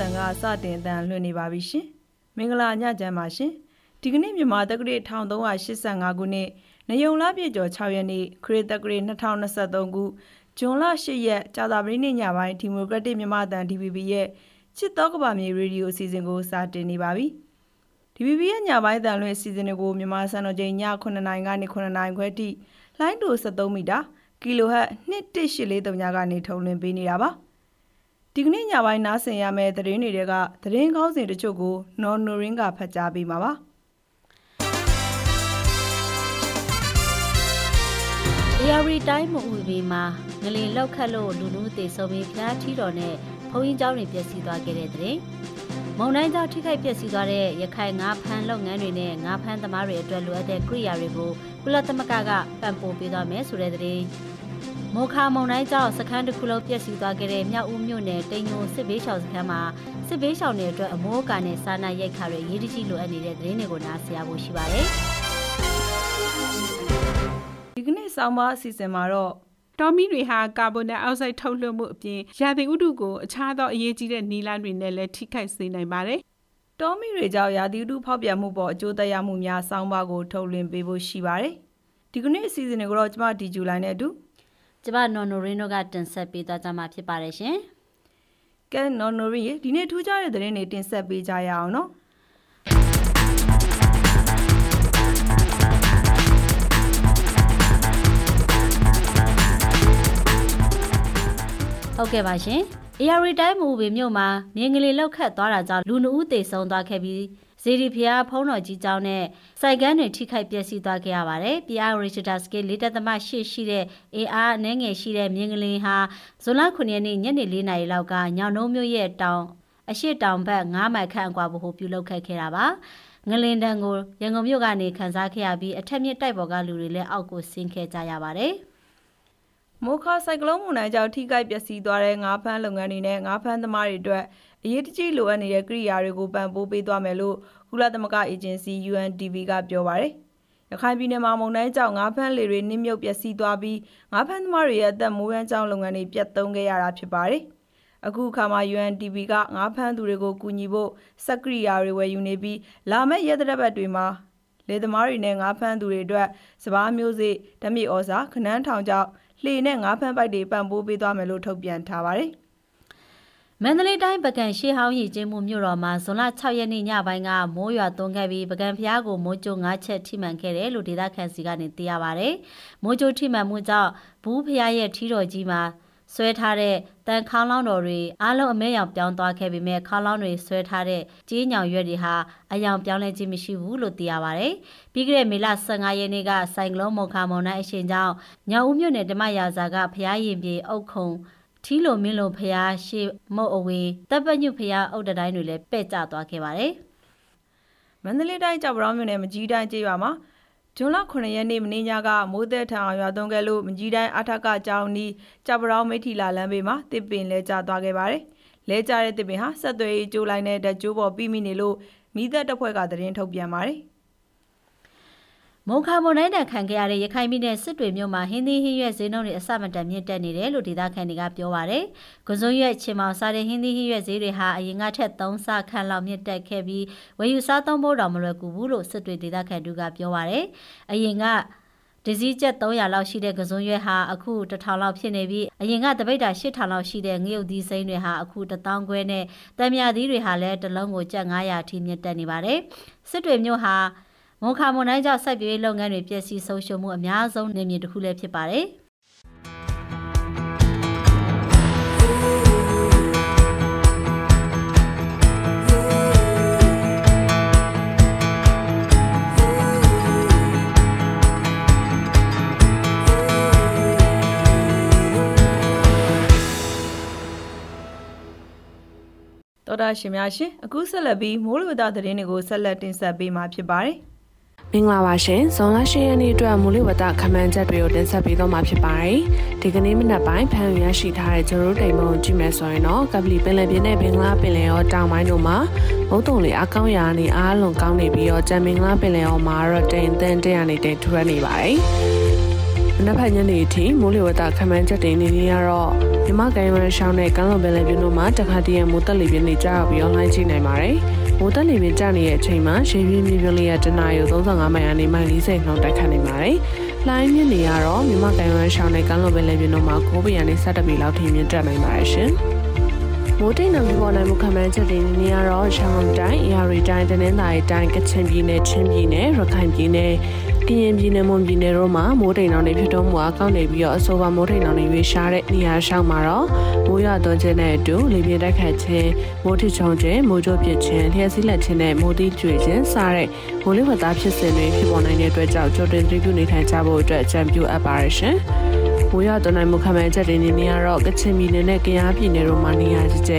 တန်ကစတင်တန်လွှင့်နေပါပြီရှင်မင်္ဂလာညချမ်းပါရှင်ဒီကနေ့မြန်မာတက္ကရာ1385ခုနှစ်နယုံလပြည့်ကျော်6ရက်နေ့ခရစ်တက္ကရာ2023ခုဇွန်လ10ရက်ကြာသပတေးနေ့ညပိုင်းဒီမိုကရက်တစ်မြန်မာတန် DPP ရဲ့ချစ်တော်ကဘာမြေရေဒီယိုအစီအစဉ်ကိုစတင်နေပါပြီ DPP ရဲ့ညပိုင်းတန်လွှင့်အစီအစဉ်တွေကိုမြန်မာစံတော်ချိန်ည9:00နာရီကနေ9:00နာရီခွဲထိလိုင်းတူ73မီတာကီလိုဟတ်2183ညကနေထုတ်လွှင့်ပေးနေတာပါ ဒီကနေ့ညပိုင်းနားဆင်ရမယ့်သတင်းတွေကသတင်းကောင်းစဉ်တချို့ကိုနော်နိုရင်းကဖတ်ကြားပေးမှာပါ။ Diary တိုင်းမူဝီမှာငလင်လောက်ခတ်လို့လူလူသေးဆုံးပြီးဖျားထီတော်နဲ့ဘုံရင်เจ้าတွေပျက်စီးသွားခဲ့တဲ့တဲ့။မုံတိုင်းကြောင့်ထိခိုက်ပျက်စီးသွားတဲ့ရခိုင်ငါးဖမ်းလုပ်ငန်းတွေနဲ့ငါးဖမ်းသမားတွေအတွက်လိုအပ်တဲ့ကိရိယာတွေကိုကုလသမဂ္ဂကပံ့ပိုးပေးသွားမယ်ဆိုတဲ့တဲ့ မောခါမုံတိုင်းကြောင့်စခန်းတစ်ခုလုံးပျက်စီးသွားခဲ့တဲ့မြောက်ဦးမြို့နယ်တိန်ညိုစစ်ဘေးရှောင်စခန်းမှာစစ်ဘေးရှောင်တွေအတွက်အမိုးအကာနဲ့စားနပ်ရိက္ခာတွေရေးတကြီးလိုအပ်နေတဲ့သတင်းတွေကိုနားဆင်ရဖို့ရှိပါတယ်။ဒီကနေ့ဆောင်းပါအစီအစဉ်မှာတော့တော်မီတွေဟာကာဗွန်ဒိုင်အောက်ဆိုက်ထုတ်လွှတ်မှုအပြင်ရာသီဥတုကိုအခြားသောအရေးကြီးတဲ့နီလန်းတွေနဲ့လည်းထိခိုက်စေနိုင်ပါတယ်။တော်မီတွေကြောင့်ရာသီဥတုဖောက်ပြန်မှုပေါ်အကျိုးသက်ရောက်မှုများဆောင်းပါကိုထုတ်လွှင့်ပေးဖို့ရှိပါတယ်။ဒီကနေ့အစီအစဉ်တွေကိုတော့ကျမဒီဂျူလိုင်းနဲ့အတူ ကျမနော်နိုရင်းတို့ကတင်ဆက်ပေးသွားကြမှာဖြစ်ပါတယ်ရှင်။ကဲနော်နိုရင်းဒီနေ့ထူးခြားတဲ့သတင်းတွေတင်ဆက်ပေးကြရအောင်နော်။ဟုတ်ကဲ့ပါရှင်။ AR တိုင်းမူပေမြို့မှာမြင်းကလေးလောက်ခတ်သွားတာကြောင့်လူနှုတ်သေဆုံးသွားခဲ့ပြီး ဇေဒီဖျားဖုံးတော်ကြီးကျောင်းနဲ့စိုက်ကန်းတွေထိခိုက်ပျက်စီးသွားခဲ့ရပါတယ်။ PR Richter Scale ၄တက်သမ8ရှိတဲ့ AR အနှဲငယ်ရှိတဲ့မြင်းကလေးဟာဇွန်လ9ရက်နေ့ညနေ4နာရီလောက်ကညောင်နှုံးမြို့ရဲ့တောင်အရှိတောင်ဘက်9မိုင်ခန့်အကွာဘို့ပြုလုပ်ခဲ့ခဲ့တာပါ။ငလင်တန်ကိုရန်ကုန်မြို့ကနေခန်းစားခဲ့ရပြီးအထက်မြစ်တိုက်ပေါ်ကလူတွေလည်းအောက်ကိုဆင်းခဲ့ကြရပါတယ်။မိုခါဆိုင်ကလုန်းမုန်တိုင်းကြောင့်ထိခိုက်ပျက်စီးသွားတဲ့ငါးဖမ်းလုပ်ငန်းတွေနဲ့ငါးဖမ်းသမားတွေအတွက် အရေးတကြီးလိုအပ်နေတဲ့ကိရိယာတွေကိုပံ့ပိုးပေးသွားမယ်လို့ကုလသမဂ္ဂအေဂျင်စီ UNDP ကပြောပါတယ်။ရခိုင်ပြည်နယ်မှာမုန်တိုင်းကြောင့်ငါးဖမ်းလေတွေနှိမ့်မြုပ်ပျက်စီးသွားပြီးငါးဖမ်းသမားတွေရဲ့အသက်မွေးဝမ်းကြောင်းလုပ်ငန်းတွေပြတ်သုံးခဲ့ရတာဖြစ်ပါတယ်။အခုအခါမှာ UNDP ကငါးဖမ်းသူတွေကိုကူညီဖို့စက်ကိရိယာတွေဝယ်ယူနေပြီးလာမယ့်ရက်သတ္တပတ်တွေမှာလေသမားတွေနဲ့ငါးဖမ်းသူတွေအတွက်စပားမျိုးစေ့ဓမြေဩဇာခနန်းထောင်ကြောင့်လှေနဲ့ငါးဖမ်းပိုက်တွေပံ့ပိုးပေးသွားမယ်လို့ထုတ်ပြန်ထားပါတယ်။ မန္တလေးတိုင်းပကံရှေးဟောင်းရည်ကျင်းမှုမြို့တော်မှာဇွန်လ6ရက်နေ့ညပိုင်းကမိုးရွာသွန်းခဲ့ပြီးပကံဖျားကိုမိုးကြို၅ချက်ထိမှန်ခဲ့တယ်လို့ဒေသခံစီကနေသိရပါဗျ။မိုးကြိုထိမှန်မှုကြောင့်ဘူးဖျားရဲ့ထီတော်ကြီးမှာဆွဲထားတဲ့တန်ခေါင်းလောင်းတော်တွေအားလုံးအမဲရောင်ပြောင်းသွားခဲ့ပေမဲ့ခေါင်းလောင်းတွေဆွဲထားတဲ့ကြီးညောင်ရွက်တွေဟာအယောင်ပြောင်းလဲခြင်းမရှိဘူးလို့သိရပါဗျ။ပြီးခဲ့တဲ့မေလ15ရက်နေ့ကဆိုင်ကလုန်းမုန်ခါမုန်တိုင်းအရှိန်ကြောင့်ညောင်ဦးမြို့နယ်ဓမ္မရာဇာကဖျားရင်ပြေအုတ်ခုံ ထီလိုမင်းလိုဖျားရှေမုတ်အဝေးတပ်ပညုဖျားအုတ်တတိုင်းတွေလည်းပဲ့ကျသွားခဲ့ပါတယ်။မန္တလေးတိုင်းကြောက်ပရောင်းမြို့နယ်မကြီးတိုင်းကျေးရွာမှာဂျွန်လ9ရက်နေ့မင်းညကမိုးသက်ထံအောင်ရွာသွန်းခဲ့လို့မကြီးတိုင်းအထက်ကကြောင်းနီးကြောက်ပရောင်းမိထီလာလမ်းဘေးမှာတစ်ပင်လဲကျသွားခဲ့ပါတယ်။လဲကျတဲ့တစ်ပင်ဟာဆက်သွယ်ရေးကျိုးလိုက်တဲ့ဓာတ်ကြိုးပေါ်ပြီးမိနေလို့မိသက်တပ်ဖွဲ့ကသတင်းထုတ်ပြန်ပါတယ်။ မုံခါမွန်နိုင်တန်ခံခဲ့ရတဲ့ရခိုင်ပြည်နယ်စစ်တွေမြို့မှာဟင်းသီးဟင်းရွက်ဈေးနှုန်းတွေအဆမတန်မြင့်တက်နေတယ်လို့ဒေသခံတွေကပြောပါရယ်။ကစုံရွက်ချင်မောင်စားတဲ့ဟင်းသီးဟင်းရွက်ဈေးတွေဟာအရင်ကထက်3ဆခန့်လောက်မြင့်တက်ခဲ့ပြီးဝယ်ယူစားသုံးဖို့တောင်မလွယ်ကူဘူးလို့စစ်တွေဒေသခံတွေကပြောပါရယ်။အရင်ကဒဇီးကျက်300လောက်ရှိတဲ့ကစုံရွက်ဟာအခု1000လောက်ဖြစ်နေပြီးအရင်ကတပိတ်တာ8000လောက်ရှိတဲ့ငရုတ်သီးစိမ်းတွေဟာအခု1000ခွဲနဲ့တံမြသီးတွေဟာလည်းတစ်လုံးကိုကျပ်900အထိမြင့်တက်နေပါတယ်။စစ်တွေမြို့ဟာ မွန်ခါမွန်တိုင်းကြောင့်စိုက်ပျိုးရေးလုပ်ငန်းတွေပျက်စီးဆုံးရှုံးမှုအများဆုံးနေမြေတစ်ခုလည်းဖြစ်ပါတယ်။တော်တာရှင်များရှင်အခုဆက်လက်ပြီးမိုးလေဝသသတင်းတွေကိုဆက်လက်တင်ဆက်ပေးမှာဖြစ်ပါတယ်။ မင်္ဂလာပါရှင်ဇွန်လ10ရက်နေ့အတွက်မူလဝတ္တခမန်းချက်တွေကိုတင်ဆက်ပေးတော့မှာဖြစ်ပါတယ်ဒီကနေ့မနက်ပိုင်းဖန်ရရှိထားတဲ့ဂျိုရိုတိမ်မုံကြည့်မယ်ဆိုရင်တော့ကပလီပင်လယ်ပြင်နဲ့ဘင်္ဂလားပင်လယ်ရောတောင်ပိုင်းတို့မှာမုတ်တုံလေးအကောင်းရာနေအားလုံးကောင်းနေပြီးတော့ကြံမင်္ဂလားပင်လယ်ရောမှာတော့တိမ်တန်းတရနေတိမ်ထူရနေပါတယ်မနက်ဖြန်ညနေအထိမိုးလေဝသခန့်မှန်းချက်တွေအနေနဲ့ကတော့မြမကိုင်းဝရရှောင်းနဲ့ကမ်းလွန်ပင်လယ်ပြင်တို့မှာတခါတည်းရမိုးတက်လေပြင်းတွေကြားပြီး online ကြည့်နိုင်ပါတယ်။ မိုးတက်လေပြင်းကျနေတဲ့အချိန်မှာရေပြင်းမြေပြင်းလေးရတနာရီ35မိုင်အနေမိုင်40နှောင်းတိုက်ခတ်နေပါတယ်။လိုင်းမြင့်နေရတော့မြမကိုင်းဝရရှောင်းနဲ့ကမ်းလွန်ပင်လယ်ပြင်တို့မှာ9ပေရနေ17ပေလောက်ထိမြင့်တက်နိုင်ပါတယ်ရှင်။မိုးတိမ်နံပြပေါ်နိုင်မှုခံမှန်းချက်တွေနေရတော့ရှမ်းတိုင်း၊အရာရီတိုင်း၊တနင်္သာရီတိုင်း၊ကချင်ပြည်နယ်၊ချင်းပြည်နယ်၊ရခိုင်ပြည်နယ် ကရင်ပြည်နယ်မွန်ပြည်နယ်တို့မှာမိုးတိမ်တောင်တွေဖြစ်တော်မူအကောင့်နေပြီးတော့အဆိုပါမိုးတိမ်တောင်တွေရွေးရှားတဲ့နေရာရှောင်းမှာတော့မိုးရွာသွန်းခြင်းနဲ့အတူလေပြင်းတိုက်ခတ်ခြင်းမိုးထချုံခြင်းမိုးကြိုးပစ်ခြင်းလျှက်စီးလက်ခြင်းနဲ့မိုးသီးကျွေခြင်းစတဲ့မိုးလေဝသဖြစ်စဉ်တွေဖြစ်ပေါ်နိုင်တဲ့အတွက်ကြောင့်ကြိုတင်သတိပြုနေထိုင်ကြဖို့အတွက်အကြံပြုအပ်ပါရရှင်။ မိုးရွာသွန်းနိုင်မှုခံမှန်းချက်တွေနေနေရတော့ကချင်ပြည်နယ်နဲ့ကယားပြည်နယ်တို့မှာနေရာကျကျ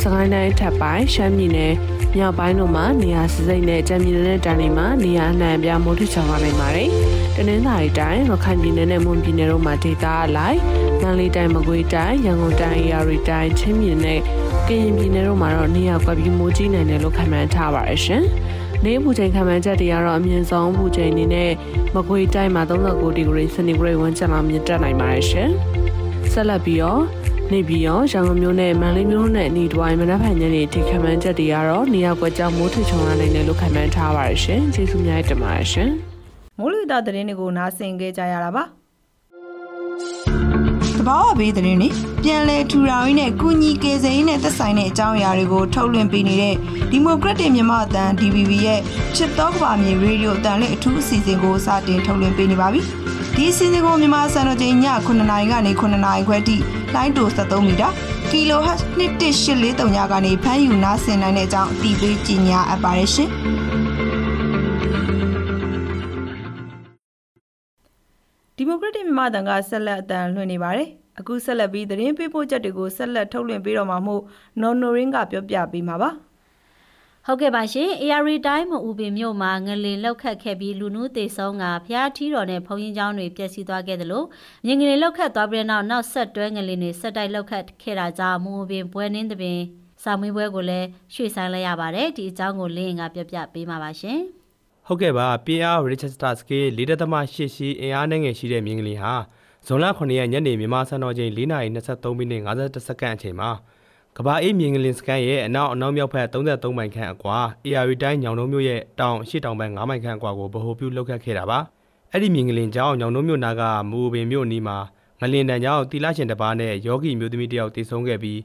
စကိုင်းတိုင်းထပ်ပိုင်းရှမ်းပြည်နယ်မြောက်ပိုင်းတို့မှာနေရာစစိမ့်နဲ့ကြံပြည်နယ်နဲ့တန်းတွေမှာနေရာအနှံ့အပြားမိုးထချုံလာနိုင်ပါတယ်။တနင်္သာရီတိုင်းရခိုင်ပြည်နယ်နဲ့မွန်ပြည်နယ်တို့မှာဒေသအလိုက်မန္တလေးတိုင်းမကွေးတိုင်းရန်ကုန်တိုင်းရာရီတိုင်းချင်းပြည်နယ်ကရင်ပြည်နယ်တို့မှာတော့နေရာကွက်ပြီးမိုးကြီးနိုင်တယ်လို့ခန့်မှန်းထားပါရရှင်။ နေပူချိန်ခန့်မှန်းချက်တွေကတော့အမြင့်ဆုံးပူချိန်အနေနဲ့မကွေးတိုင်းမှာ39ဒီဂရီစင်တီဂရိတ်ဝန်းကျင်လောက်မြင့်တက်နိုင်ပါတယ်ရှင်။ဆက်လက်ပြီးတော့နေပြီးတော့ရန်ကုန်မြို့နဲ့မန္တလေးမြို့နဲ့အနီးတစ်ဝိုင်းမနက်ဖြန်ညနေထိခန့်မှန်းချက်တွေကတော့နေရာကွက်ကြောင့်မိုးထချုံလာနိုင်တယ်လို့ခန့်မှန်းထားပါရရှင်။ကျေးဇူးများတင်ပါတယ်ရှင်။မိုးလေဝသသတင်းတွေကိုနားဆင်ကြကြရတာပါတ ဘာဝဘေးသတင်းတွေပြန်လည်ထူထောင်ရင်းနဲ့ကုညီကေစိန်နဲ့သက်ဆိုင်တဲ့အကြောင်းအရာတွေကိုထုတ်လွှင့်ပေးနေတဲ့ဒီမိုကရက်တစ်မြန်မာအသံ DVB ရဲ့ချစ်တော်ကဘာမြေရေဒီယိုအတန်လေးအထူးအစီအစဉ်ကိုစတင်ထုတ်လွှင့်ပေးနေပါပြီ။ဒီအစီအစဉ်ကိုမြန်မာစံတော်ချိန်ည9:00နာရီကနေ9:00နာရီခွဲထိလိုင်းတို73မီတာ kHz 11843ညကနေဖမ်းယူနားဆင်နိုင်တဲ့အကြောင်းအတည်ပြုကြေညာအပ်ပါတယ်ရှင်။ ဒီမိုကရက်တစ်မြန်မာတန်ကဆက်လက်အတန်လွှင့်နေပါတယ်အခုဆက်လက်ပြီးသတင်းပေးပို့ချက်တွေကိုဆက်လက်ထုတ်လွှင့်ပေးတော့မှာမို့နော်နိုရင်းကပြောပြပေးမှာပါဟုတ်ကဲ့ပါရှင်။ AR တိုင်းမအူပင်မြို့မှာငလင်လောက်ခတ်ခဲ့ပြီးလူနူးသေးဆုံးကဖျားထီတော်နဲ့ဖုံရင်ကျောင်းတွေပျက်စီးသွားခဲ့တယ်လို့မြင်ငလင်လောက်ခတ်သွားပြီးတဲ့နောက်နောက်ဆက်တွဲငလင်တွေဆက်တိုက်လောက်ခတ်ခဲ့တာကြောင့်မူပင်ပွဲနှင်းတဲ့ပင်စာမွေးပွဲကိုလည်းရွှေ့ဆိုင်လိုက်ရပါတယ်။ဒီအကြောင်းကိုလင်းရင်ကပြောပြပေးမှာပါရှင်။ ဟုတ်ကဲ့ပါပြင်းအား Register Scale 4.8ရှိအင်အားနဲ့ငယ်ရှိတဲ့မြင်းကလေးဟာဇွန်လ9ရက်ညနေမြန်မာစံတော်ချိန်4:23မိနစ်52စက္ကန့်အချိန်မှာကဘာအေးမြင်းကလေးစကန်ရဲ့အနောက်အနောက်မြောက်ဘက်33မိုင်ခန့်အကွာ AR တိုင်းညောင်တုံးမြို့ရဲ့တောင်အရှိတောင်ဘက်9မိုင်ခန့်အကွာကိုဗဟိုပြုလှုပ်ခတ်ခဲ့တာပါအဲ့ဒီမြင်းကလေးကြောင့်ညောင်တုံးမြို့နာကမူပင်မြို့နီးမှာငလင်တန်ကြောင့်တီလာရှင်တစ်ပါးနဲ့ယောဂီမျိုးသမီးတစ်ယောက်တည်ဆုံးခဲ့ပြီး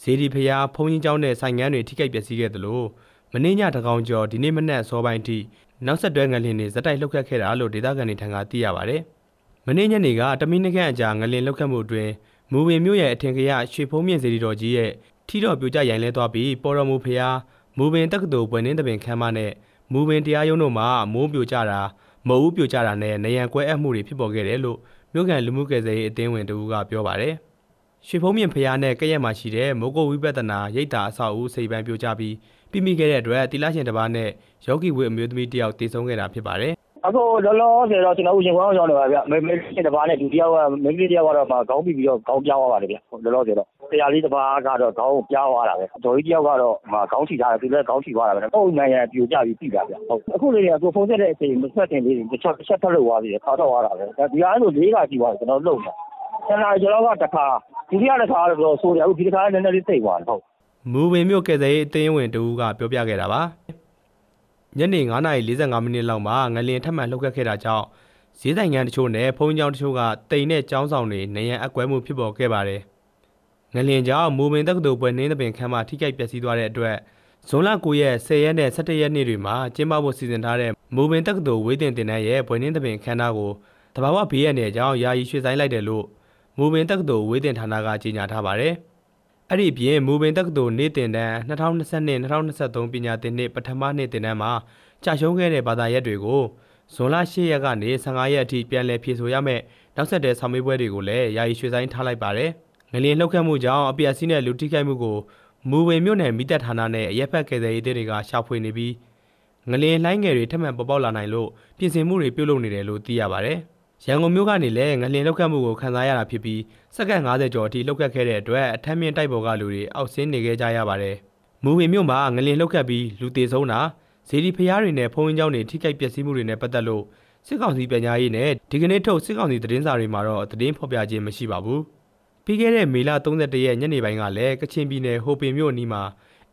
ဇေဒီဖျားဖုန်ကြီးကျောင်းနဲ့ဆိုင်ငန်းတွေထိခိုက်ပျက်စီးခဲ့သလိုမင်းညတကောင်ကျော်ဒီနေ့မနက်စောပိုင်းထိ နောက်ဆက်တွဲငလင်တွေဇက်တိုက်လှုပ်ခတ်ခဲ့တာလို့ဒေသခံတွေထံကသိရပါဗျ။မနေ့ညနေကတမီးနခန့်အကြာငလင်လှုပ်ခတ်မှုအတွင်းမူပင်မြို့ရဲ့အထင်ကရရွှေဖုံးမြင့်စေတီတော်ကြီးရဲ့ထီတော်ပြိုကျရိုင်လဲသွားပြီးပေါ်တော်မူဖျားမူပင်တက္ကသိုလ်ပွင့်နှင်းတပင်ခမ်းမနဲ့မူပင်တရားရုံးတို့မှာမိုးပြိုကျတာမဟုတ်ပြိုကျတာနဲ့နေရန်ကွဲအပ်မှုတွေဖြစ်ပေါ်ခဲ့တယ်လို့မြို့ကန်လူမှုကယ်ဆယ်ရေးအသင်းဝင်တို့ကပြောပါတယ်။ရွှေဖုံးမြင့်ဖျားနဲ့ကရက်မှာရှိတဲ့မိုးကုတ်ဝိပဿနာရိတ်တာအဆောက်အဦစိတ်ပန်းပြိုကျပြီး ပြီးမိခဲ့တဲ့အတွက်တီလာရှင်တစ်ပါးနဲ့ယောဂီဝိအမျိုးသမီးတစ်ယောက်တည်ဆုံခဲ့တာဖြစ်ပါတယ်။အခုလောလောဆယ်တော့ကျွန်တော်တို့ရင်ကွမ်းအောင်ရောက်နေပါဗျမေမေရှင်တစ်ပါးနဲ့ဒုတိယကမိန်းကလေးတစ်ယောက်ကတော့ခေါင်းပြီးပြီးတော့ခေါင်းပြောင်းသွားပါတယ်ဗျလောလောဆယ်တော့တရားလေးတစ်ပါးကတော့ခေါင်းကိုပြောင်းသွားတာပဲဒေါ်ကြီးတစ်ယောက်ကတော့ခေါင်းထိထားတယ်သူလည်းခေါင်းထိသွားတာပဲဟုတ်နိုင်ရန်ပြိုကျပြီးပြီတာဗျဟုတ်အခုလေးကကိုဖုန်းဆက်တဲ့အချိန်မဆက်တင်လေးတစ်ချက်တစ်ချက်ထပ်လို့သွားသေးတယ်ခါတော့သွားတာပဲဒီအားဆိုလေးခါရှိသွားတယ်ကျွန်တော်လုံတာဆန္ဒကျွန်တော်ကတစ်ခါဒုတိယတစ်ခါတော့ဆိုတယ်အခုဒီတစ်ခါလည်းနည်းနည်းလေးသိသွားတယ်ဟုတ် မူဝင်မြို့ကယ်ဆယ်ရေးအသင်းဝင်တူကပြောပြခဲ့တာပါညနေ9:45မိနစ်လောက်မှာငလင်ထပ်မံလှုပ်ခတ်ခဲ့တာကြောင့်ဈေးဆိုင်ငန်းတချို့နဲ့ဖုန်းကြောင်းတချို့ကတိမ်နဲ့ကြောင်းဆောင်တွေနေရန်အကွဲမှုဖြစ်ပေါ်ခဲ့ပါတယ်ငလင်ကြောင့်မူပင်တက္ကသိုလ်ပွဲနှင်းသပင်ခမ်းမထိခိုက်ပျက်စီးသွားတဲ့အတွက်ဇွန်လ9ရက်10ရက်နဲ့17ရက်နေ့တွေမှာကျင်းပဖို့စီစဉ်ထားတဲ့မူပင်တက္ကသိုလ်ဝေးတင်တင်တန်းရဲ့ပွဲနှင်းသပင်ခမ်းနားကိုတဘာဝဘေးရန်နယ်ကြောင့်ယာယီရွှေ့ဆိုင်းလိုက်တယ်လို့မူပင်တက္ကသိုလ်ဝေးတင်ဌာနကကြေညာထားပါတယ်။ အဲ့ဒီပြင်မူပင်တက္ကသိုလ်နေ့တင်တန်း2022-2023ပညာသင်နှစ်ပထမနှစ်တင်တန်းမှာကြာရှုံးခဲ့တဲ့ဘာသာရပ်တွေကိုဇွန်လ10ရက်ကနေ15ရက်အထိပြန်လည်ဖြည့်ဆို့ရမယ့်နောက်ဆက်တွဲဆောင်မေးပွဲတွေကိုလည်းယာယီရွှေ့ဆိုင်းထားလိုက်ပါတယ်။ငလျင်လှုပ်ခတ်မှုကြောင့်အပြည့်အစည်းနဲ့လူထိခိုက်မှုကိုမူဝင်မြို့နယ်မိသက်ဌာနနဲ့အရက်ဖက်ကယ်ဆယ်ရေးတွေကရှာဖွေနေပြီးငလျင်လှိုင်းငယ်တွေထပ်မံပေါ်ပေါက်လာနိုင်လို့ပြင်ဆင်မှုတွေပြုလုပ်နေတယ်လို့သိရပါတယ်။ ရန်ကုန်မြို့ကနေလည်းငလျင်လှုပ်ခတ်မှုကိုခံစားရတာဖြစ်ပြီးစက္ကန့်90ကျော်အထိလှုပ်ခတ်ခဲ့တဲ့အတွက်အထက်မြင့်တိုက်ပေါ်ကလူတွေအောက်ဆင်းနေခဲ့ကြရပါတယ်။မူဝင်မြို့မှာငလျင်လှုပ်ခတ်ပြီးလူသေးဆုံးတာဇေဒီဖျားတွေနဲ့ဖုံးရင်းကျောင်းတွေထိခိုက်ပျက်စီးမှုတွေနဲ့ပတ်သက်လို့စစ်ကောင်စီပညာရေးနဲ့ဒီကနေ့ထုတ်စစ်ကောင်စီသတင်းစာတွေမှာတော့သတင်းဖော်ပြခြင်းမရှိပါဘူး။ပြီးခဲ့တဲ့မေလ31ရက်ညနေပိုင်းကလည်းကချင်ပြည်နယ်ဟိုပင်မြို့အနီးမှာ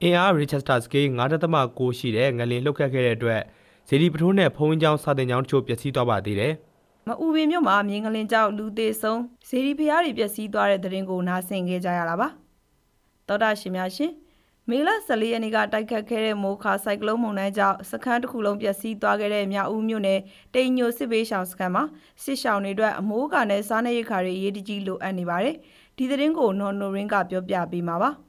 အင်အား Richester Scale 9.6ရှိတဲ့ငလင်လှုပ်ခတ်ခဲ့တဲ့အတွက်ဇေဒီပထိုးနဲ့ဖုံးကျောင်းစာတင်ကျောင်းတို့ပျက်စီးသွားပါသေးတယ်။ မအူပင်မြို့မှာမြင်းကလင်ကြောက်လူသေးဆုံးဇေဒီဖျားတွေပျက်စီးသွားတဲ့တဲ့ရင်ကိုနားဆင်ခဲ့ကြရတာပါတောတာရှင်များရှင်မေလ14ရက်နေ့ကတိုက်ခတ်ခဲ့တဲ့မိုးခါဆိုင်ကလုန်းမုန်တိုင်းကြောင့်စခန်းတစ်ခုလုံးပျက်စီးသွားခဲ့တဲ့မြောက်ဦးမြို့နယ်တိမ်ညိုစစ်ဘေးရှောင်စခန်းမှာစစ်ရှောင်တွေအတွက်အမိုးကနဲ့စားနပ်ရိက္ခာတွေအရေးတကြီးလိုအပ်နေပါတယ်ဒီသတင်းကိုနော်နိုရင်းကပြောပြပေးမှာပါ။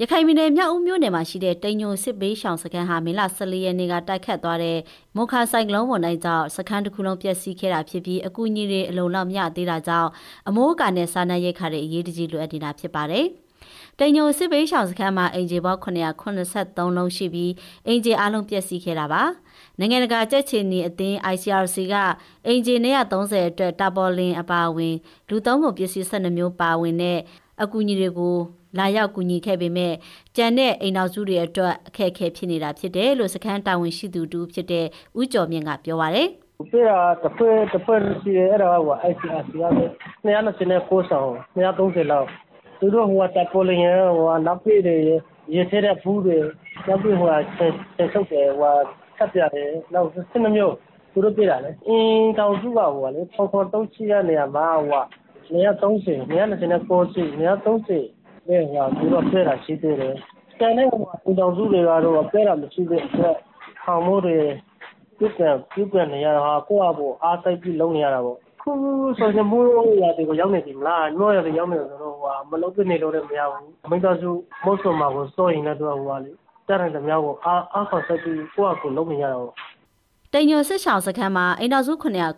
ရခိုင်ပြည်နယ်မြောက်ဦးမြို့နယ်မှာရှိတဲ့တိမ်ညိုစစ်ဘေးရှောင်စခန်းဟာမေလ14ရက်နေ့ကတိုက်ခတ်သွားတဲ့မုခါဆိုင်ကလုန်းဝန်တိုင်းကြောင့်စခန်းတစ်ခုလုံးပျက်စီးခဲ့တာဖြစ်ပြီးအကူအညီတွေအလုံလောက်မရသေးတာကြောင့်အမိုးအကာနဲ့စားနပ်ရိက္ခာတွေအရေးတကြီးလိုအပ်နေတာဖြစ်ပါတယ်။တိမ်ညိုစစ်ဘေးရှောင်စခန်းမှာအင်ဂျီဘော983လုံးရှိပြီးအင်ဂျီအလုံးပျက်စီးခဲ့တာပါ။နိုင်ငံတကာကြက်ချင်နီအသင်း ICRC ကအင်ဂျီ930အတွက်တာပေါ်လင်အပါအဝင်လူသုံးကုန်ပစ္စည်း12မျိုးပါဝင်တဲ့ အကူအညီတွေကိုလာရောက်ကူညီခဲ့ပေမဲ့ကြံတဲ့အိမ်နောက်စုတွေအတွက်အခက်အခဲဖြစ်နေတာဖြစ်တယ်လို့စခန်းတာဝန်ရှိသူတူဖြစ်တဲ့ဦးကျော်မြင့်ကပြောပါရယ်ပြတာတစ်ဖွဲ့တစ်ဖွဲ့ရှိတယ်အဲ့ဒါက ICRC က229ဆောင်230လောက်သူတို့ဟိုတပ်ပေါ်လင်းဟိုနောက်ပြေးတွေရေထဲတဲ့ဘူးတွေနောက်ပြေးဟိုဆက်ဆုပ်တယ်ဟိုထပ်ပြတယ်နောက်12မျိုးသူတို့ပြတာလေအင်းတောင်စုကဟိုလေပေါ်ပေါ်တုံးချိရနေရမှာဟို 230 229ရှိ230တဲ့ဟိုသူတို့ပြတာရှိသေးတယ်ကျန်တဲ့ဟိုတောင်စုတွေကတော့ပြတာမရှိတဲ့အတွက်ခေါင်းမိုးတွေပြုတ်ပြန်ပြုတ်ပြန်နေရတာဟာကိုယ့်အဖို့အားစိတ်ပြီးလုံးနေရတာပေါ့ခုဆိုရင်မိုးရတဲ့ကိုရောက်နေပြီမလားညောရတဲ့ရောက်နေဆိုတော့ဟိုမလုံးပြနေလို့လည်းမရဘူးမိသားစုမို့ဆိုမှာကိုစိုးရင်လည်းတော့ဟိုလေတရတဲ့မြောက်ကိုအားအားခေါ်စိတ်ပြီးကိုယ့်အကိုလုံးနေရတာပေါ့ တိမ်ညိုစစ်ဆောင်စခန်းမှာအိမ်တော်စု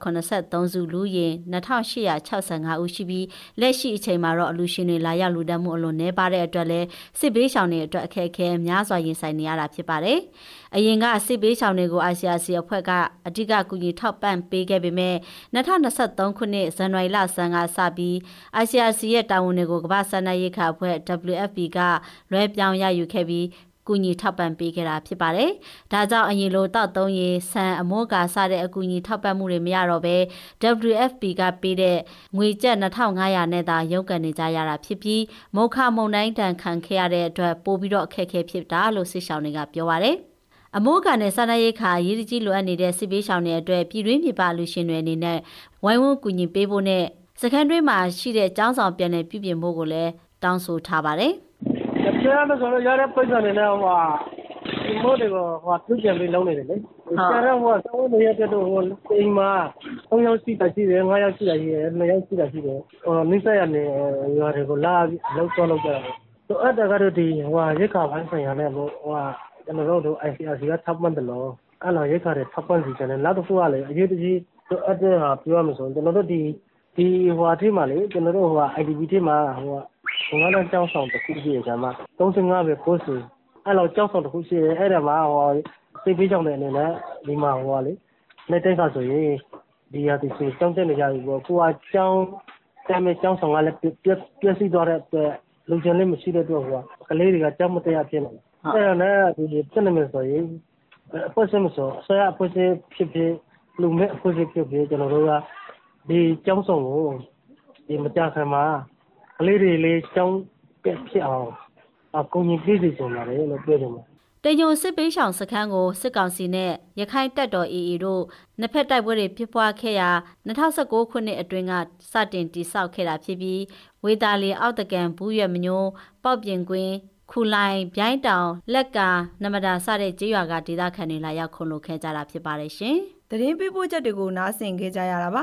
983စုလူရင်2865ဦးရှိပြီးလက်ရှိအချိန်မှာတော့အလူရှင်တွေလာရောက်လူတက်မှုအလွန်နှဲပါတဲ့အတွက်လဲစစ်ဘေးရှောင်တွေအတွက်အခက်အခဲများစွာရင်ဆိုင်နေရတာဖြစ်ပါတယ်။အရင်ကစစ်ဘေးရှောင်တွေကို ICRC အဖွဲ့ကအဓိကကူညီထောက်ပံ့ပေးခဲ့ပေမဲ့2023ခုနှစ်ဇန်နဝါရီလဆန်းကစပြီး ICRC ရဲ့တာဝန်တွေကိုကမ္ဘာ့စားနပ်ရိက္ခာအဖွဲ့ WFP ကလွှဲပြောင်းရယူခဲ့ပြီး ကူညီထောက်ပံ့ပေးခဲ့တာဖြစ်ပါတယ်။ဒါကြောင့်အရင်လိုတောက်သုံးရေးဆန်အမိုးကာစတဲ့အကူအညီထောက်ပံ့မှုတွေမရတော့ဘဲ WFP ကပေးတဲ့ငွေကျပ်2500နဲ့သာရုန်းကန်နေကြရတာဖြစ်ပြီးမုခမုံတိုင်းတန်ခံခဲ့ရတဲ့အတွက်ပို့ပြီးတော့အခက်အခဲဖြစ်တာလို့စစ်ဆောင်တွေကပြောပါတယ်။အမိုးကန်နဲ့စာနာရိတ်ခါရည်ကြီးလိုအပ်နေတဲ့စစ်ပေးရှောင်တွေအတွက်ပြည်တွင်းပြည်ပလူရှင်တွေအနေနဲ့ဝိုင်းဝန်းကူညီပေးဖို့နဲ့စခန်းတွင်းမှာရှိတဲ့ចောင်းဆောင်ပြန်လည်ပြုပြင်ဖို့ကိုလည်းတောင်းဆိုထားပါတယ်။ ကျန်တဲ့ဆိုတော့ရတဲ့ပိတ်ဆိုနေနဲ့ဟိုဟာဒီမို့တွေကိုဟိုပြုပြန်ပြီးလုံးနေတယ်လေကျန်တဲ့ဟိုစောင်းနေရတဲ့တော့ဟိုအိမ်မှာ၃ယောက်ရှိတာရှိတယ်၅ယောက်ရှိတာရှိတယ်၂ယောက်ရှိတာရှိတယ်ဟိုမိဆက်ရနေရွာတွေကိုလာလောက်တော့လောက်ကြတာတော့အဲ့ဒါကတော့ဒီဟိုဟာရက်ခါပိုင်းဆိုင်ရာနဲ့ဟိုဟာကျွန်တော်တို့ ICRC ကထပ်မှတ်တယ်လို့အဲ့လိုရက်ခါတွေထပ်မှတ်စီတယ်နောက်တစ်ခုကလည်းအရေးတကြီးအဲ့ဒါဟာပြောရမယ်ဆိုရင်ကျွန်တော်တို့ဒီဒီဟိုအထိမှာလေကျွန်တော်တို့ဟို IDP ထိမှာဟို ငါတို့ကြောက်ဆောင်တစ်ခုရှိရကြမှာ35ပဲပို့စီအဲ့လိုကြောက်ဆောင်တစ်ခုရှိတယ်အဲ့ဒါမှာဟိုစိတ်ပေးကြောင်တဲ့အနေနဲ့ဒီမှာဟိုလေနေတိုင်းခါဆိုရင်ဒီဟာဒီစီကြောင်းတဲ့နေကြပြီပေါ့ကိုကကြောင်းတမ်းမဲ့ကြောင်းဆောင်ကလည်းပြပြစီသွားတဲ့အတွက်လူကျန်လေးမရှိတဲ့အတွက်ဟိုကလေးတွေကကြောက်မတရားဖြစ်နေတယ်အဲ့ဒါနဲ့ဒီဖြစ်နေမယ်ဆိုရင်အဖွဲ့စမဆိုဆရာအဖွဲ့စဖြစ်ဖြစ်လူမဲ့အဖွဲ့စဖြစ်ဖြစ်ကျွန်တော်တို့ကဒီကြောင်းဆောင်ကိုဒီမကြခင်မှာ ကလေးတွေလေးကျောင်းပြက်ဖြစ်အောင်အကူအညီပေးစီကြပါတယ်လို့ပြောတယ်မှာတညုံစစ်ပေးရှောင်စခန်းကိုစစ်ကောင်စီနဲ့ရခိုင်တပ်တော် AA တို့နှစ်ဖက်တိုက်ပွဲတွေဖြစ်ပွားခဲ့ရာ2019ခုနှစ်အတွင်းကစတင်တိစောက်ခဲ့တာဖြစ်ပြီးဝေတာလီအောက်တကန်ဘူးရွက်မညိုးပောက်ပြင်ကွင်းခူလိုင်ဗျိုင်းတောင်လက်ကာနမဒါစတဲ့ကျေးရွာကဒေသခံတွေလာရောက်ခုံလို့ခဲ့ကြတာဖြစ်ပါတယ်ရှင်။သတင်းပေးပို့ချက်တွေကိုနားဆင်ခဲ့ကြရတာပါ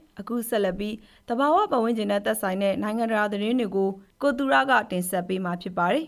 အခုဆက်လက်ပြီးတဘာဝပတ်ဝန်းကျင်နဲ့သက်ဆိုင်တဲ့နိုင်ငံတကာသတင်းတွေကိုကိုသူရကတင်ဆက်ပေးမှာဖြစ်ပါတယ်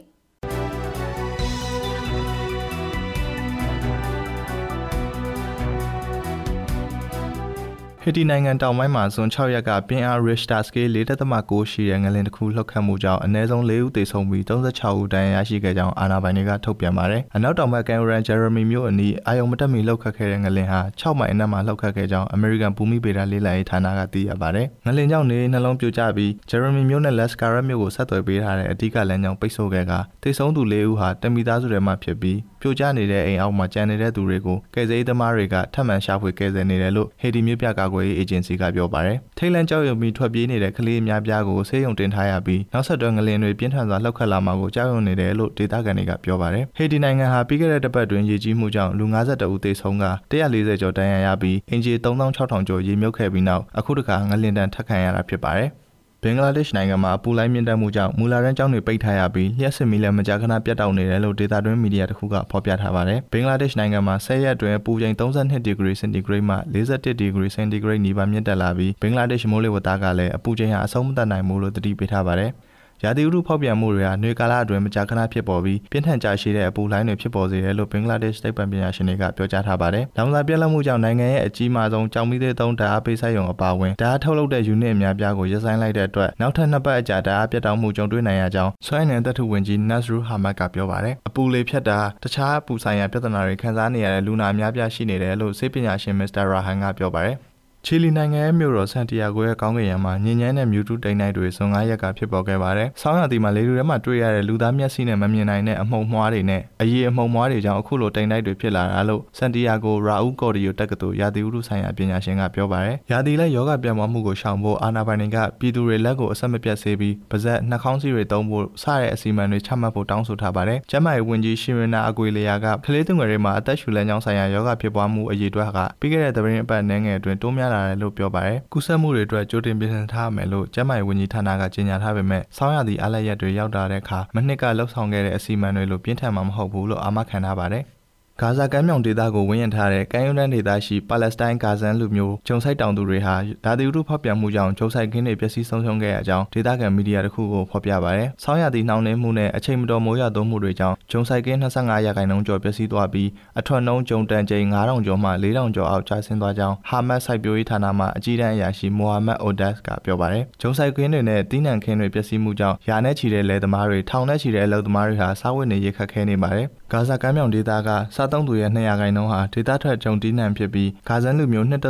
ဟီတီနိုင်ငံတောင်ပိုင်းမှာဇွန်6ရက်ကပင်အား Richter scale 4.9ရှိတဲ့ငလင်တစ်ခုလှုပ်ခတ်မှုကြောင့်အနည်းဆုံး4ဦးသေဆုံးပြီး36ဦးဒဏ်ရာရရှိခဲ့ကြောင်းအာဏာပိုင်တွေကထုတ်ပြန်ပါတယ်။အနောက်တောင်ဘက်ကန်ရန်ဂျယ်ရမီမြို့အနီးအာယုံမတက်မီလှုပ်ခတ်ခဲ့တဲ့ငလင်ဟာ6မိုင်အနက်မှာလှုပ်ခတ်ခဲ့ကြောင်းအမေရိကန်ဘူမိဗေဒလေးလာရေးဌာနကသိရပါတယ်။ငလင်ကြောင့်နေနှလုံးပြိုကျပြီးဂျယ်ရမီမြို့နဲ့လက်စကာရက်မြို့ကိုဆက်သွယ်ပေးထားတဲ့အဓိကလမ်းကြောင်းပိတ်ဆို့ခဲ့ကသေဆုံးသူ၄ဦးဟာတမီသားစုတွေမှဖြစ်ပြီးပြိုကျနေတဲ့အိမ်အောက်မှာကျန်နေတဲ့သူတွေကိုကယ်ဆယ်ရေးသမားတွေကထပ်မံရှာဖွေကယ်ဆယ်နေတယ်လို့ဟေတီမြို့ပြကာကွယ်ရေးအေဂျင်စီကပြောပါတယ်။ထိတ်လန့်ကြောက်ရွံ့ပြီးထွက်ပြေးနေတဲ့ကလေးအများပြားကိုဆေးရုံတင်ထားရပြီးနောက်ဆက်တွဲငလင်တွေပြင်းထန်စွာလှုပ်ခတ်လာမှာကိုကြောက်ရွံ့နေတယ်လို့ဒေသခံတွေကပြောပါတယ်။ဟေတီနိုင်ငံဟာပြီးခဲ့တဲ့တစ်ပတ်တွင်ရေကြီးမှုကြောင့်လူ52ဦးသေဆုံးက140ကျော်ဒဏ်ရာရပြီးအင်ဂျီ3600ကျော်ရေမြုပ်ခဲ့ပြီးနောက်အခုတခါငလင်တန်ထပ်ခံရတာဖြစ်ပါတယ်။ ဘင်္ဂလားဒေ့ရှ်နိုင်ငံမှာအပူလိုင်းမြင့်တက်မှုကြောင့်မူလာရန်ကျောင်းတွေပိတ်ထားရပြီးလျှက်စစ်မီလည်းမကြာခဏပြတ်တောက်နေတယ်လို့ဒေတာတွင်းမီဒီယာတစ်ခုကဖော်ပြထားပါတယ်။ဘင်္ဂလားဒေ့ရှ်နိုင်ငံမှာ10ရက်အတွင်းပူချိန်32ဒီဂရီစင်တီဂရိတ်မှ41ဒီဂရီစင်တီဂရိတ်နီးပါးမြင့်တက်လာပြီးဘင်္ဂလားဒေ့ရှ်မိုးလေဝသကလည်းအပူချိန်ဟာအဆုံးမသတ်နိုင်ဘူးလို့သတိပေးထားပါတယ်။ ရာသီဥတုဖောက်ပြန်မှုတွေဟာနှွေကာလအတွင်းမကြာခဏဖြစ်ပေါ်ပြီးပြင်းထန်ကြာရှည်တဲ့အပူလှိုင်းတွေဖြစ်ပေါ်စေတယ်လို့ဘင်္ဂလားဒေ့ရှ်သိပ္ပံပညာရှင်တွေကပြောကြားထားပါတယ်။လောင်စာပြက်လက်မှုကြောင့်နိုင်ငံရဲ့အကြီးမားဆုံးကြောင်မီးသေးသုံးဓာတ်အားပေးဆိုင်ရုံအပါအဝင်ဓာတ်အားထုတ်လုပ်တဲ့ယူနစ်အများပြားကိုရပ်ဆိုင်းလိုက်တဲ့အတွက်နောက်ထပ်နှစ်ပတ်အကြာဓာတ်အားပြတ်တောက်မှုကြုံတွေ့နိုင်ရကြောင်းဆွဲနယ်တပ်ထုဝင်ကြီး Nasrul Hamad ကပြောပါတယ်။အပူလေဖြတ်တာတခြားအပူဆိုင်ရာပြဿနာတွေခံစားနေရတဲ့လူနာအများပြားရှိနေတယ်လို့ဆေးပညာရှင် Mr. Rahan ကပြောပါတယ်။ ချီလီနိုင်ငံရဲ့မြို့တော်ဆန်တီယာဂိုရဲ့ကောင်းကင်ယံမှာညဉ့်ညမ်းတဲ့မြူတူတိမ်နိုင်တွေဇွန်9ရက်ကဖြစ်ပေါ်ခဲ့ပါတယ်။ဆောင်းရာသီမှာလေလူထဲမှာတွေ့ရတဲ့လူသားမျက်စိနဲ့မမြင်နိုင်တဲ့အမှုံမွှားတွေနဲ့အရေးအမှုံမွှားတွေကြောင့်အခုလိုတိမ်နိုင်တွေဖြစ်လာတာလို့ဆန်တီယာဂိုရာဦးကော်ဒီယိုတက္ကသိုလ်ရာသီဥတုဆိုင်ရာပညာရှင်ကပြောပါတယ်။ရာသီလက်ယောဂပြန့်ပွားမှုကိုရှောင်ဖို့အာနာပိုင်တွေကပြည်သူတွေလက်ကိုအဆက်မပြတ်ဆေးပြီးပါဇက်နှာခေါင်းစည်းတွေသုံးဖို့စတဲ့အစီအမံတွေချမှတ်ဖို့တောင်းဆိုထားပါတယ်။ကျန်းမာရေးဝန်ကြီးရှင်ရနာအကွေလျာကကလေးသူငယ်တွေမှာအသက်ရှူလမ်းကြောင်းဆိုင်ရာယောဂဖြစ်ပွားမှုအရေးအတွက်ကပြီးခဲ့တဲ့သတင်းအပတ်နှဲငယ်အတွင်းတိုးများလာတယ်လို့ပြောပါတယ်ပါတယ်။ကူးစက်မှုတွေအတွက်ကြိုတင်ပြင်ဆင်ထားမယ်လို့ကျန်းမာရေးဝန်ကြီးဌာနကကြေညာထားပေမဲ့ဆောင်းရာသီအားလပ်ရက်တွေရောက်လာတဲ့အခါမနှစ်ကလှုပ်ဆောင်ခဲ့တဲ့အစီအမံတွေလိုပြင်းထန်မှာမဟုတ်ဘူးလို့အာမခံထားပါတယ်။ ဂါဇာကမ်းမြောင်ဒေသကိုဝင်ရောက်ထားတဲ့ကမ်းရိုးတန်းဒေသရှိပါလက်စတိုင်းဂါဇန်လူမျိုးဂျုံဆိုင်တောင်သူတွေဟာဓာတိဥတုဖောက်ပြန်မှုကြောင့်ဂျုံဆိုင်ခင်းတွေပျက်စီးဆုံးရှုံးခဲ့ရကြောင်းဒေသခံမီဒီယာတစ်ခုကိုဖော်ပြပါရယ်။ဆောင်းရာသီနှောင်းနှင်းမှုနဲ့အချိန်မတော်မိုးရွာသွန်းမှုတွေကြောင့်ဂျုံဆိုင်ခင်း25ရာခိုင်နှုန်းကျော်ပျက်စီးသွားပြီးအထွတ်နှုန်းဂျုံတန်ချိန်9000ကျော်မှ4000ကျော်အောက်ကျဆင်းသွားကြောင်းဟာမတ်စိုက်ပျိုးရေးဌာနမှအကြီးတန်းအရာရှိမိုဟာမက်အိုဒတ်ကပြောပါရယ်။ဂျုံဆိုင်ခင်းတွေနဲ့တီးနှံခင်းတွေပျက်စီးမှုကြောင့်ယာနဲ့ချီတဲ့လယ်သမားတွေထောင်နဲ့ချီတဲ့အလုပ်သမားတွေဟာစားဝတ်နေရေးခက်ခဲနေပါတယ်။ ဂါဇာကမ်းမြောင်ဒေသကစားသုံးသူရဲ့200ခိုင်နှုန်းဟာဒေသထွက်ဂျုံတီးနှံဖြစ်ပြီးဂါဇန်လူမျိုး2.3တ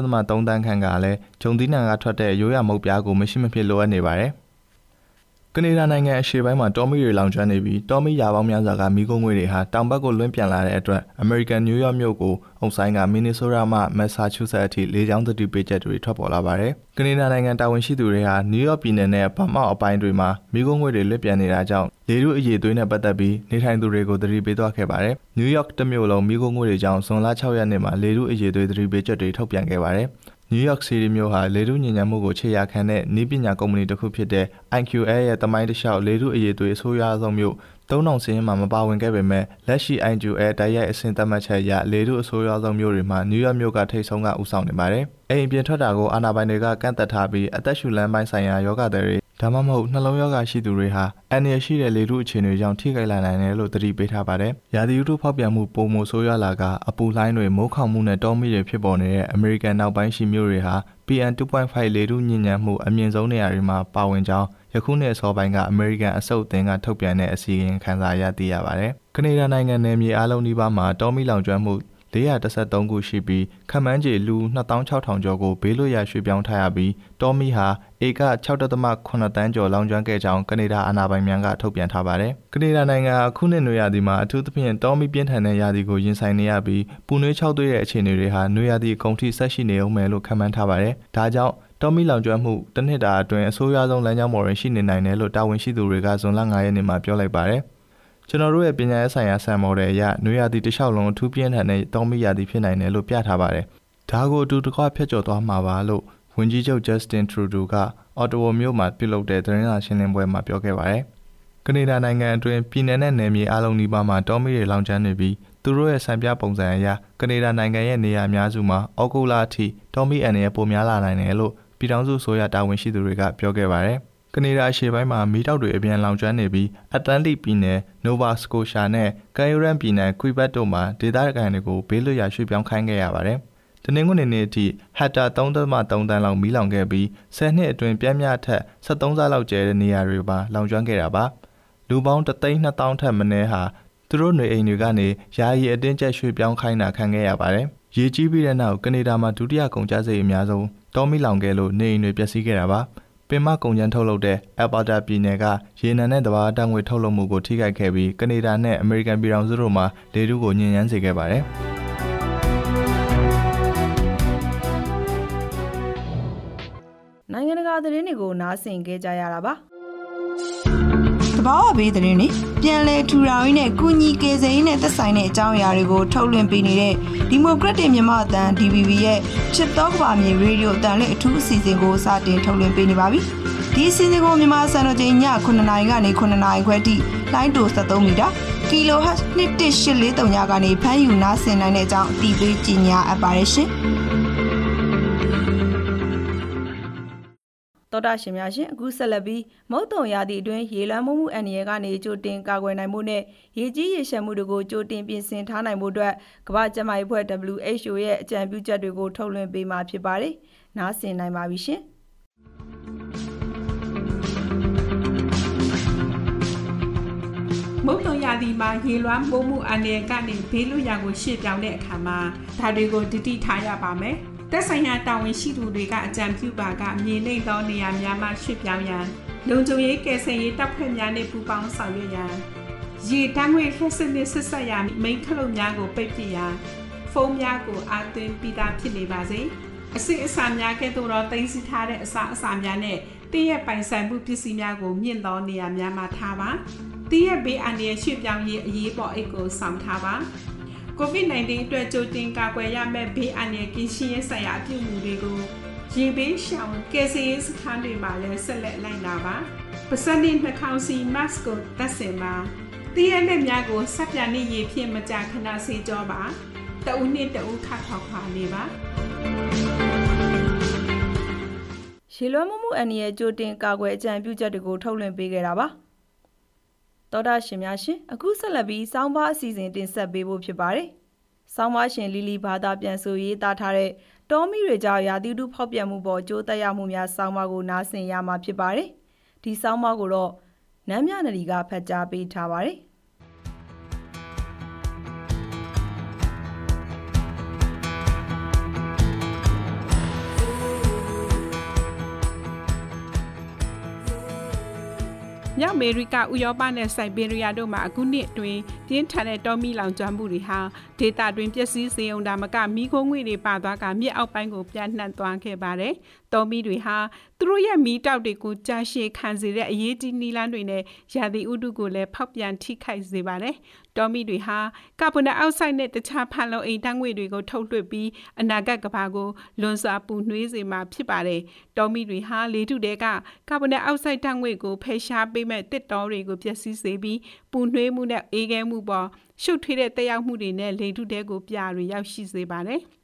န်းခန့်ကလည်းဂျုံတီးနှံကထွက်တဲ့ရိုးရာမုတ်ပြားကိုမရှိမဖြစ်လိုအပ်နေပါတယ်။ ကနေဒါနိုင်ငံအရှေ့ပိုင်းမှာတောမီတွေလောင်ကျွမ်းနေပြီးတောမီရာပေါင်းများစွာကမီးကုန်းငွေတွေဟာတောင်ဘက်ကိုလွင့်ပြန်လာတဲ့အတွက်အမေရိကန်နယူးယောက်မြို့ကိုအုံဆိုင်ကမင်နီဆိုးရာမှမက်ဆာချူးဆက်အထိလေကြောင်းသတိပေးချက်တွေထွက်ပေါ်လာပါတယ်။ကနေဒါနိုင်ငံတာဝန်ရှိသူတွေဟာနယူးယောက်ပြည်နယ်နဲ့ဗမောက်အပိုင်းတွေမှာမီးကုန်းငွေတွေလွင့်ပြန်နေတာကြောင့်လေထုအရေးသွေးနဲ့ပတ်သက်ပြီးနေထိုင်သူတွေကိုသတိပေးသွားခဲ့ပါတယ်။နယူးယောက်တမြို့လုံးမီးကုန်းငွေတွေကြောင့်ဇွန်လ6ရက်နေ့မှာလေထုအရေးသွေးသတိပေးချက်တွေထုတ်ပြန်ခဲ့ပါတယ်။ နယူးယောက်စီးတီးမြို့ဟာလေထုညဉ့်ညံမှုကိုခြေရာခံတဲ့နည်းပညာကုမ္ပဏီတစ်ခုဖြစ်တဲ့ IQL ရဲ့တမိုင်းတစ်လျှောက်လေထုအရေးသွေးအဆိုးရွားဆုံးမြို့3000စင်းမှာမပါဝင်ခဲ့ပေမဲ့လက်ရှိ IQL တိုက်ရိုက်အဆင့်သတ်မှတ်ချက်အရလေထုအဆိုးရွားဆုံးမြို့တွေမှာနယူးယောက်မြို့ကထိပ်ဆုံးကဦးဆောင်နေပါတယ်။အိမ်ပြင်ထွက်တာကိုအာဏာပိုင်တွေကကန့်သက်ထားပြီးအသက်ရှူလမ်းပိုင်းဆိုင်ရာယောဂတွေ ဒါမှမဟုတ်နှလုံးရောဂါရှိသူတွေဟာအန္တရာယ်ရှိတဲ့လေထုအခြေအနေကြောင့်ထိခိုက်လာနိုင်တယ်လို့သတိပေးထားပါတယ်။ရာသီဥတုဖောက်ပြန်မှုပုံမဆိုးရွားလာကအပူလှိုင်းတွေမိုးခေါင်မှုနဲ့တောမီတွေဖြစ်ပေါ်နေတဲ့အမေရိကန်နောက်ပိုင်းရှိမြို့တွေဟာ PM2.5 လေထုညဉ့်ညံ့မှုအမြင့်ဆုံးနေရာတွေမှာပါဝင်ကြောင်းယခုနှစ်အစောပိုင်းကအမေရိကန်အစုပ်အသင်းကထုတ်ပြန်တဲ့အစီရင်ခံစာရသိရပါတယ်။ကနေဒါနိုင်ငံနယ်မြေအားလုံးဒီပါမှာတောမီလောင်ကျွမ်းမှု 413ခုရှိပြီးခမန်းကျေလူ26000ကျော်ကိုဘေးလွတ်ရာရွှေ့ပြောင်းထားရပြီးတော်မီဟာဧက6.8တန်းကျော်လောင်ကျွမ်းခဲ့ကြောင်းကနေဒါအာဏာပိုင်များကထုတ်ပြန်ထားပါတယ်။ကနေဒါနိုင်ငံအခုနှစ်နွေရာသီမှာအထူးသဖြင့်တော်မီပြင်းထန်တဲ့ရာသီကိုရင်ဆိုင်နေရပြီးပူနွေးခြောက်သွေးတဲ့အခြေအနေတွေဟာနွေရာသီအကုန်ထိဆက်ရှိနေအောင်မယ်လို့ခန့်မှန်းထားပါတယ်။ဒါကြောင့်တော်မီလောင်ကျွမ်းမှုတစ်နှစ်တာအတွင်းအဆိုးရွားဆုံးလမ်းကြောင်းပေါ်တွင်ရှိနေနိုင်တယ်လို့တာဝန်ရှိသူတွေကဇွန်လ9ရက်နေ့မှာပြောလိုက်ပါတယ်။ ကျွန်တော်တို့ရဲ့ပညာရေးဆိုင်ရာဆန်မော်ဒယ်အရနွေရာသီတစ်လျှောက်လုံးအထူးပြင်းထန်တဲ့တောမီရာသီဖြစ်နိုင်တယ်လို့ပြထားပါတယ်။ဒါကိုအတူတကွဖျက်ကျော်သွားမှာပါလို့ဝန်ကြီးချုပ် Justin Trudeau ကအော်တိုဝါမြို့မှာပြုလုပ်တဲ့သတင်းစာရှင်းလင်းပွဲမှာပြောခဲ့ပါတယ်။ကနေဒါနိုင်ငံအတွင်းပြည်내နဲ့နယ်မြေအလုံးနီးပါးမှာတောမီတွေလောင်ကျွမ်းနေပြီးသူတို့ရဲ့စံပြပုံစံအရကနေဒါနိုင်ငံရဲ့နေရာအများစုမှာအော်ဂိုလာအထိတောမီအန်ရဲ့ပုံများလာနိုင်တယ်လို့ပြည်ထောင်စုဆိုရတာဝန်ရှိသူတွေကပြောခဲ့ပါတယ်။ ကနေဒါအရှေ့ပိုင်းမှာမီးတောက်တွေအပြန်လောင်ကျွမ်းနေပြီးအတ္တလန္တိပြည်နယ်နိုဗာစကိုရှာနဲ့ကယ်ယိုရန်ပြည်နယ်ကွီဘက်တို့မှာဒေသခံတွေကိုဘေးလွတ်ရာရွှေ့ပြောင်းခိုင်းခဲ့ရပါတယ်။တနင်္ဂနွေနေ့အထိဟက်တာ3.3တန်းလောက်မီးလောင်ခဲ့ပြီး10နှစ်အတွင်းပြင်းပြထက်73ဆလောက်ကျဲတဲ့နေရာတွေပါလောင်ကျွမ်းခဲ့တာပါလူပေါင်း3,200ထက်မနည်းဟာသူတို့နေအိမ်တွေကနေယာယီအတင်းကျပ်ရွှေ့ပြောင်းခိုင်းတာခံခဲ့ရပါတယ်ရေကြီးပြီးတဲ့နောက်ကနေဒါမှာဒုတိယကုန်ကျစရိတ်အများဆုံးတောမီလောင်ခဲ့လို့နေအိမ်တွေပျက်စီးခဲ့တာပါ ပင်မကုန်ကျန်းထုတ်လုပ်တဲ့အယ်ပါတာပြည်နယ်က ရေနံနဲ့တဘာတံငွေထုတ်လုပ်မှုကို ထိခိုက်ခဲ့ပြီး ကနေဒါနဲ့ အမေရိကန်ပြည်ထောင်စုတို့မှာ လေထုကိုညှဉ်းညမ်းစေခဲ့ပါတယ်။နိုင်ငံတကာသတင်းတွေကို နားဆင်ကြကြရတာပါတ ဘာဝဘေးသတင်းတွေပြန်လည်ထူထောင်ရင်းနဲ့ကုညီကေစိန်နဲ့သက်ဆိုင်တဲ့အကြောင်းအရာတွေကိုထုတ်လွှင့်ပေးနေတဲ့ဒီမိုကရက်တစ်မြန်မာအသံ DVB ရဲ့ချစ်တော်ကဘာမြေရေဒီယိုအတန်လေးအထူးအစီအစဉ်ကိုစတင်ထုတ်လွှင့်ပေးနေပါပြီ။ဒီအစီအစဉ်ကိုမြန်မာစံတော်ချိန်ည9:00နာရီကနေ9:00နာရီခွဲထိလိုင်းတို73မီတာ kHz 11843ညကနေဖမ်းယူနားဆင်နိုင်တဲ့အကြောင်းအတည်ပြုကြေညာအပ်ပါတယ်ရှင်။ တော်တာရှင်များရှင်အခုဆက်လက်ပြီးမုတ်တုံရာသီအတွင်းရေလွှမ်းမှုမှုအန္တရာယ်ကနေကြိုတင်ကာကွယ်နိုင်မှုနဲ့ရေကြီးရေရှမ်းမှုတွေကိုကြိုတင်ပြင်ဆင်ထားနိုင်မှုအတွက်ကမ္ဘာ့ကျန်းမာရေးအဖွဲ့ WHO ရဲ့အကြံပြုချက်တွေကိုထုတ်လွှင့်ပေးမှာဖြစ်ပါတယ်။နားဆင်နိုင်ပါပြီရှင်။မုတ်တုံရာသီမှာရေလွှမ်းမိုးမှုအန္တရာယ်ကနေဘေးလွတ်ရာကိုရှေ့ပြောင်းတဲ့အခါမှာဒါတွေကိုတတိထားရပါမယ်။ သက်ဆိုင်ရာတာဝန်ရှိသူတွေကအကြံပြုပါကမြေနှိမ့်သောနေရာများမှရွှေ့ပြောင်းရန်လုံခြုံရေးကယ်ဆယ်ရေးတပ်ဖွဲ့များနှင့်ပူးပေါင်းဆောင်ရွက်ရန်ရေတန်းငွေလှစ်စစ်နှင့်ဆက်ဆက်ရာမိန်းခလုတ်များကိုပိတ်ပစ်ရန်ဖုန်းများကိုအာသွင်းပြီးသားဖြစ်နေပါစေအစစ်အစာများကဲ့သို့သောတင်စီထားတဲ့အစာအစာများနဲ့တည့်ရဲ့ပိုင်ဆိုင်မှုပစ္စည်းများကိုမြင့်သောနေရာများမှာထားပါတည့်ရဲ့ဘေးအန္တရာယ်ရွှေ့ပြောင်းရေးအရေးပေါ်အိတ်ကိုဆောင်ထားပါ COVID-19 အတွက်ကြိုတင်ကာကွယ်ရမယ့်ဘေးအန္တရာယ်ကင်းရှင်းရေးဆိုင်ရာအပြုအမူတွေကိုရေဘေးရှောင်ကယ်ဆယ်ရေးစခန်းတွေမှာလည်းဆက်လက်လိုက်နာပါ။ပါစက်နဲ့နှာခေါင်းစီ mask ကိုတပ်ဆင်ပါ။တည့်ရတဲ့များကိုစက်ပြနဲ့ရေဖြင့်မကြာခဏဆေးကြောပါ။တအုပ်နဲ့တအုပ်ခတ်ခေါက်ခါနေပါ။ရေလွှမ်းမှုအန္တရာယ်ကြိုတင်ကာကွယ်အကြံပြုချက်တွေကိုထုတ်လွှင့်ပေးခဲ့တာပါ။ တော်တာရှင်များရှင်အခုဆက်လက်ပြီးစောင်းပါအစီအစဉ်တင်ဆက်ပေးဖို့ဖြစ်ပါတယ်။စောင်းပါရှင်လီလီဘာသာပြန်ဆိုရေးသားထားတဲ့တောမီတွေကြောင့်ရာသီဥတုဖောက်ပြန်မှုပေါ်ကြိုးတက်ရမှုများစောင်းပါကိုနားဆင်ရမှာဖြစ်ပါတယ်။ဒီစောင်းပါကိုတော့နမ်းမြနရီကဖတ်ကြားပေးထားပါတယ်။ မြောက်အမေရိကဥရောပနဲ့စိုက်ဘေးရီးယားတို့မှာအခုနှစ်အတွင်းပြင်းထန်တဲ့တောမီလောင်ကျွမ်းမှုတွေဟာဒေသတွင်းပျက်စီးစေုံဒါမကမိခိုးငွေတွေပါသွားကမြစ်အောက်ပိုင်းကိုပြန့်နှံ့သွားခဲ့ပါတယ်။ တောမီတွေဟာသူတို့ရဲ့မီးတောက်တွေကိုကြာရှည်ခံစေတဲ့အရေးကြီးနီလန်းတွေနဲ့ရာသီဥတုကိုလည်းဖောက်ပြန်ထိခိုက်စေပါတယ်။တောမီတွေဟာကာဗွန်ဒိုင်အောက်ဆိုက်နဲ့တခြားဖန်လုံအိမ်ဓာတ်ငွေ့တွေကိုထုတ်လွှတ်ပြီးအနာဂတ်ကဘာကိုလွန်စွာပူနွေးစေမှာဖြစ်ပါတယ်။တောမီတွေဟာလေထုတဲကကာဗွန်ဒိုင်အောက်ဆိုက်ဓာတ်ငွေ့ကိုဖယ်ရှားပေးမဲ့တစ်တောတွေကိုပျက်စီးစေပြီးပူနွေးမှုနဲ့အေးခဲမှုပေါ်ရှုပ်ထွေးတဲ့တက်ရောက်မှုတွေနဲ့လေထုတဲကိုပြတွေရောက်ရှိစေပါတယ်။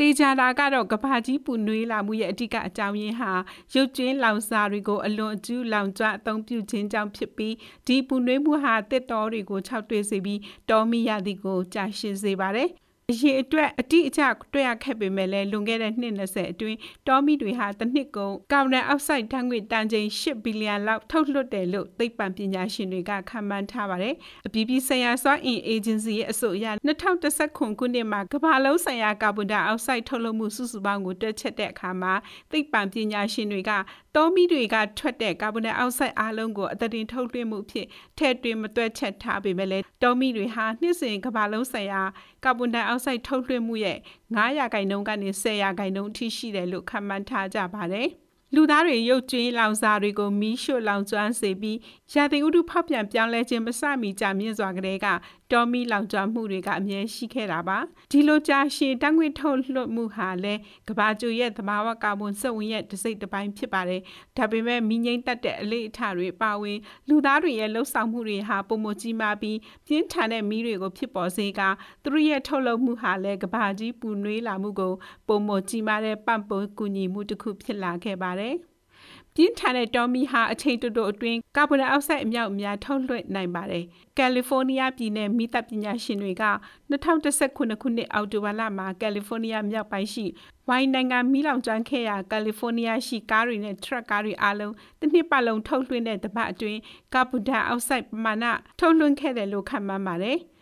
တေချာတာကတော့ကဘာကြီးပူနွေးလာမှုရဲ့အဓိကအကြောင်းရင်းဟာရုပ်ကျင်းလောင်စာတွေကိုအလွန်အကျူးလောင်ကျွမ်းအသုံးပြုခြင်းကြောင့်ဖြစ်ပြီးဒီပူနွေးမှုဟာတစ်တော်တွေကိုခြောက်တွေ့စေပြီးတောမီရသည်ကိုကြာရှည်စေပါတယ်။ အရေးအတွက်အတိအကျတွေ့ရခဲ့ပေမဲ့လည်းလွန်ခဲ့တဲ့နှစ်20အတွင်းတောမီတွေဟာတစ်နှစ်ကုန်ကာဗွန်ဒိုင်အောက်ဆိုက်ဓာတ်ငွေ့တန်ချိန်8ဘီလီယံလောက်ထုတ်လွှတ်တယ်လို့သိပ္ပံပညာရှင်တွေကခန့်မှန်းထားပါတယ်။အပြည်ပြည်ဆိုင်ရာစွမ်းအင်အေဂျင်စီရဲ့အဆိုအရ2019ခုနှစ်မှာကမ္ဘာလုံးဆိုင်ရာကာဗွန်ဒိုင်အောက်ဆိုက်ထုတ်လွှတ်မှုစုစုပေါင်းကိုတွက်ချက်တဲ့အခါမှာသိပ္ပံပညာရှင်တွေကတောမီတွေကထွက်တဲ့ကာဗွန်ဒိုင်အောက်ဆိုက်အားလုံးကိုအသတင်ထုတ်လွှင့်မှုဖြစ်ထည့်သွင်းမတွက်ချက်ထားပေမဲ့လည်းတောမီတွေဟာနှစ်စဉ်ကမ္ဘာလုံးဆိုင်ရာကာဗွန်ဒိုင်အောက်ဆိုက်ထုတ်လွှင့်မှုရဲ့9ရာခိုင်နှုန်းကနေ10ရာခိုင်နှုန်းအထိရှိတယ်လို့ခန့်မှန်းထားကြပါတယ်။ လူသားတွေရုပ်ကျွင်းလောင်စာတွေကိုမီးရှို့လောင်ကျွမ်းစေပြီးရာသီဥတုဖောက်ပြန်ပြောင်းလဲခြင်းမစမီကြာမြင့်စွာကလေးကတောမီလောင်ကျွမ်းမှုတွေကအမြဲရှိခဲ့တာပါဒီလိုကြာရှည်တန်းငွေထုတ်လွှတ်မှုဟာလည်းကဘာကျူရဲ့သဘာဝကာဗွန်စက်ဝင်ရဲ့တစ်စိတ်တစ်ပိုင်းဖြစ်ပါတယ်ဒါပေမဲ့မီးငိမ့်တက်တဲ့အလေးအထတွေပါဝင် လူသားတွေရဲ့လှုပ်ဆောင်မှုတွေဟာပုံမကြီးမားပြီးပြင်းထန်တဲ့မီးတွေကိုဖြစ်ပေါ်စေကသူတို့ရဲ့ထုတ်လုပ်မှုဟာလည်းကဘာကြီးပူနွေးလာမှုကိုပုံမကြီးမားတဲ့ပံ့ပိုးကူညီမှုတစ်ခုဖြစ်လာခဲ့ပါတယ်မပြင်းထန်တဲ့တောမီဟာအချိန်တိုတိုအတွင်းကာဗွန်ဒိုင်အောက်ဆိုက်အမြောက်အများထုတ်လွှင့်နိုင်ပါတယ်။ကယ်လီဖိုးနီးယားပြည်နယ်မိသက်ပညာရှင်တွေက2019ခုနှစ်အောက်တိုဘာလမှာကယ်လီဖိုးနီးယားမြောက်ပိုင်းရှိဝိုင်းနိုင်ငံမီးလောင်ကျွမ်းခဲ့ရာကယ်လီဖိုးနီးယားရှိကားတွေနဲ့ထရက်ကားတွေအလုံးတစ်နှစ်ပတ်လုံးထုတ်လွှင့်တဲ့တပတ်အတွင်းကာဗွန်ဒိုင်အောက်ဆိုက်ပမာဏထုတ်လွှင့်ခဲ့တယ်လို့ခန့်မှန်းပါတယ်။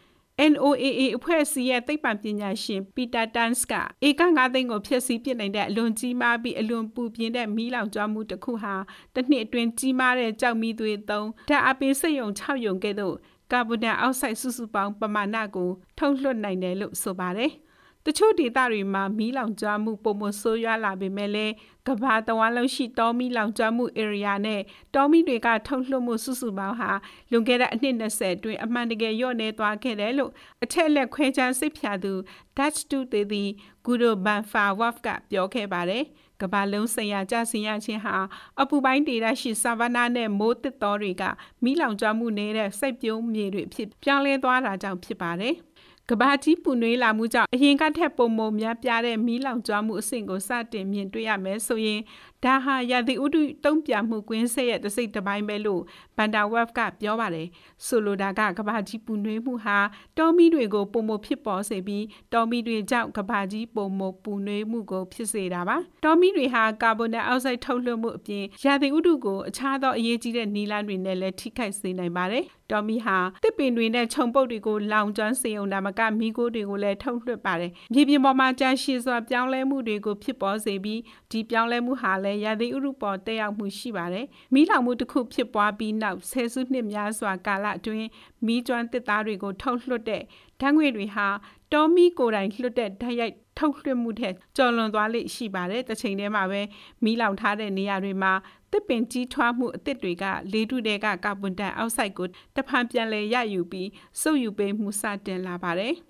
NOAA အဖွဲ့အစည်းရဲ့သိပ္ပံပညာရှင်ပီတာတန်စ်ကဧက9သိန်းကိုဖျက်ဆီးပစ်နိုင်တဲ့အလွန်ကြီးမားပြီးအလွန်ပူပြင်းတဲ့မီးလောင်ကျွမ်းမှုတစ်ခုဟာတစ်နှစ်အတွင်းကြီးမားတဲ့ကြောက်မီးသွေးသုံးဓာတ်အပင်းစိတ်ယုံ6ယုံကဲ့သို့ကာဗွန်ဒိုင်အောက်ဆိုက်စုစုပေါင်းပမာဏကိုထုတ်လွှတ်နိုင်တယ်လို့ဆိုပါတယ်။ တချို့ဒေသတွေမှာမီးလောင်ကျွမ်းမှုပုံမဆိုးရွားလာပေမဲ့လည်းကဘာတဝါလုံးရှိတောမီလောင်ကျွမ်းမှု area နဲ့တောမီတွေကထုတ်လွှတ်မှုစုစုပေါင်းဟာလွန်ခဲ့တဲ့အနှစ်20အတွင်းအမှန်တကယ်လျော့နေသွားခဲ့တယ်လို့အထက်လက်ခွဲချမ်းစိတ်ဖြာသူ Dutch to သေးသည်ဂူဒိုဘန်ဖာဝတ်ကပြောခဲ့ပါတယ်ကဘာလုံးဆိုင်ရာကြဆင်ရခြင်းဟာအပူပိုင်းဒေသရှိဆာဗနာနဲ့မိုးတစ်တော်တွေကမိလောင်ကျွမ်းမှုနေတဲ့စိုက်ပျိုးမြေတွေဖြစ်ပြောင်းလဲသွားတာကြောင့်ဖြစ်ပါတယ်။ ကဘာကြီးပူနွေးလာမှုကြောင့်အရင်ကထက်ပုံမများပြားတဲ့မီးလောင်ကျွမ်းမှုအဆင့်ကိုစတင်မြင်တွေ့ရမယ်ဆိုရင်ဒါဟာရာသီဥတုတုံ့ပြန်မှုကွင်းဆက်ရဲ့တစ်စိတ်တစ်ပိုင်းပဲလို့ဘန်တာဝက်ကပြောပါတယ်ဆိုလိုတာကကဘာကြီးပူနွေးမှုဟာတောမီတွေကိုပုံမဖြစ်ပေါ်စေပြီးတောမီတွေကြောင့်ကဘာကြီးပုံမပူနွေးမှုကိုဖြစ်စေတာပါတောမီတွေဟာကာဗွန်ဒိုင်အောက်ဆိုက်ထုတ်လွှတ်မှုအပြင်ရာသီဥတုကိုအခြားသောအရေးကြီးတဲ့နီလန်းတွေနဲ့လည်းထိခိုက်စေနိုင်ပါတယ်တော်မီဟာတစ်ပင်တွေနဲ့ခြုံပုတ်တွေကိုလောင်ကျွမ်းစေုံဒါမကမီးကိုတွေကိုလည်းထုတ်လွှတ်ပါတယ်မြေပြင်ပေါ်မှာကြာရှည်စွာပြောင်းလဲမှုတွေကိုဖြစ်ပေါ်စေပြီးဒီပြောင်းလဲမှုဟာလည်းရာသီဥတုပေါ်တက်ရောက်မှုရှိပါတယ်မီးလောင်မှုတစ်ခုဖြစ်ပွားပြီးနောက်ဆယ်စုနှစ်များစွာကာလအတွင်းမီးကျွမ်းတစ်သားတွေကိုထုတ်လွှတ်တဲ့ဓာတ်ငွေတွေဟာတော်မီကိုယ်တိုင်လွှတ်တဲ့ဓာတ်ရိုက်ထုတ်လွှတ်မှုထက်ကျော်လွန်သွားလိမ့်ရှိပါတယ်။တစ်ချိန်တည်းမှာပဲမီးလောင်ထားတဲ့နေရာတွေမှာတစ်ပင်ကြီးထွားမှုအသစ်တွေကလေထုတွေကကာဗွန်ဒိုင်အောက်ဆိုက်ကိုတဖန်ပြန်လည်ရယူပြီးစုပ်ယူပေးမှုစတင်လာပါတယ်။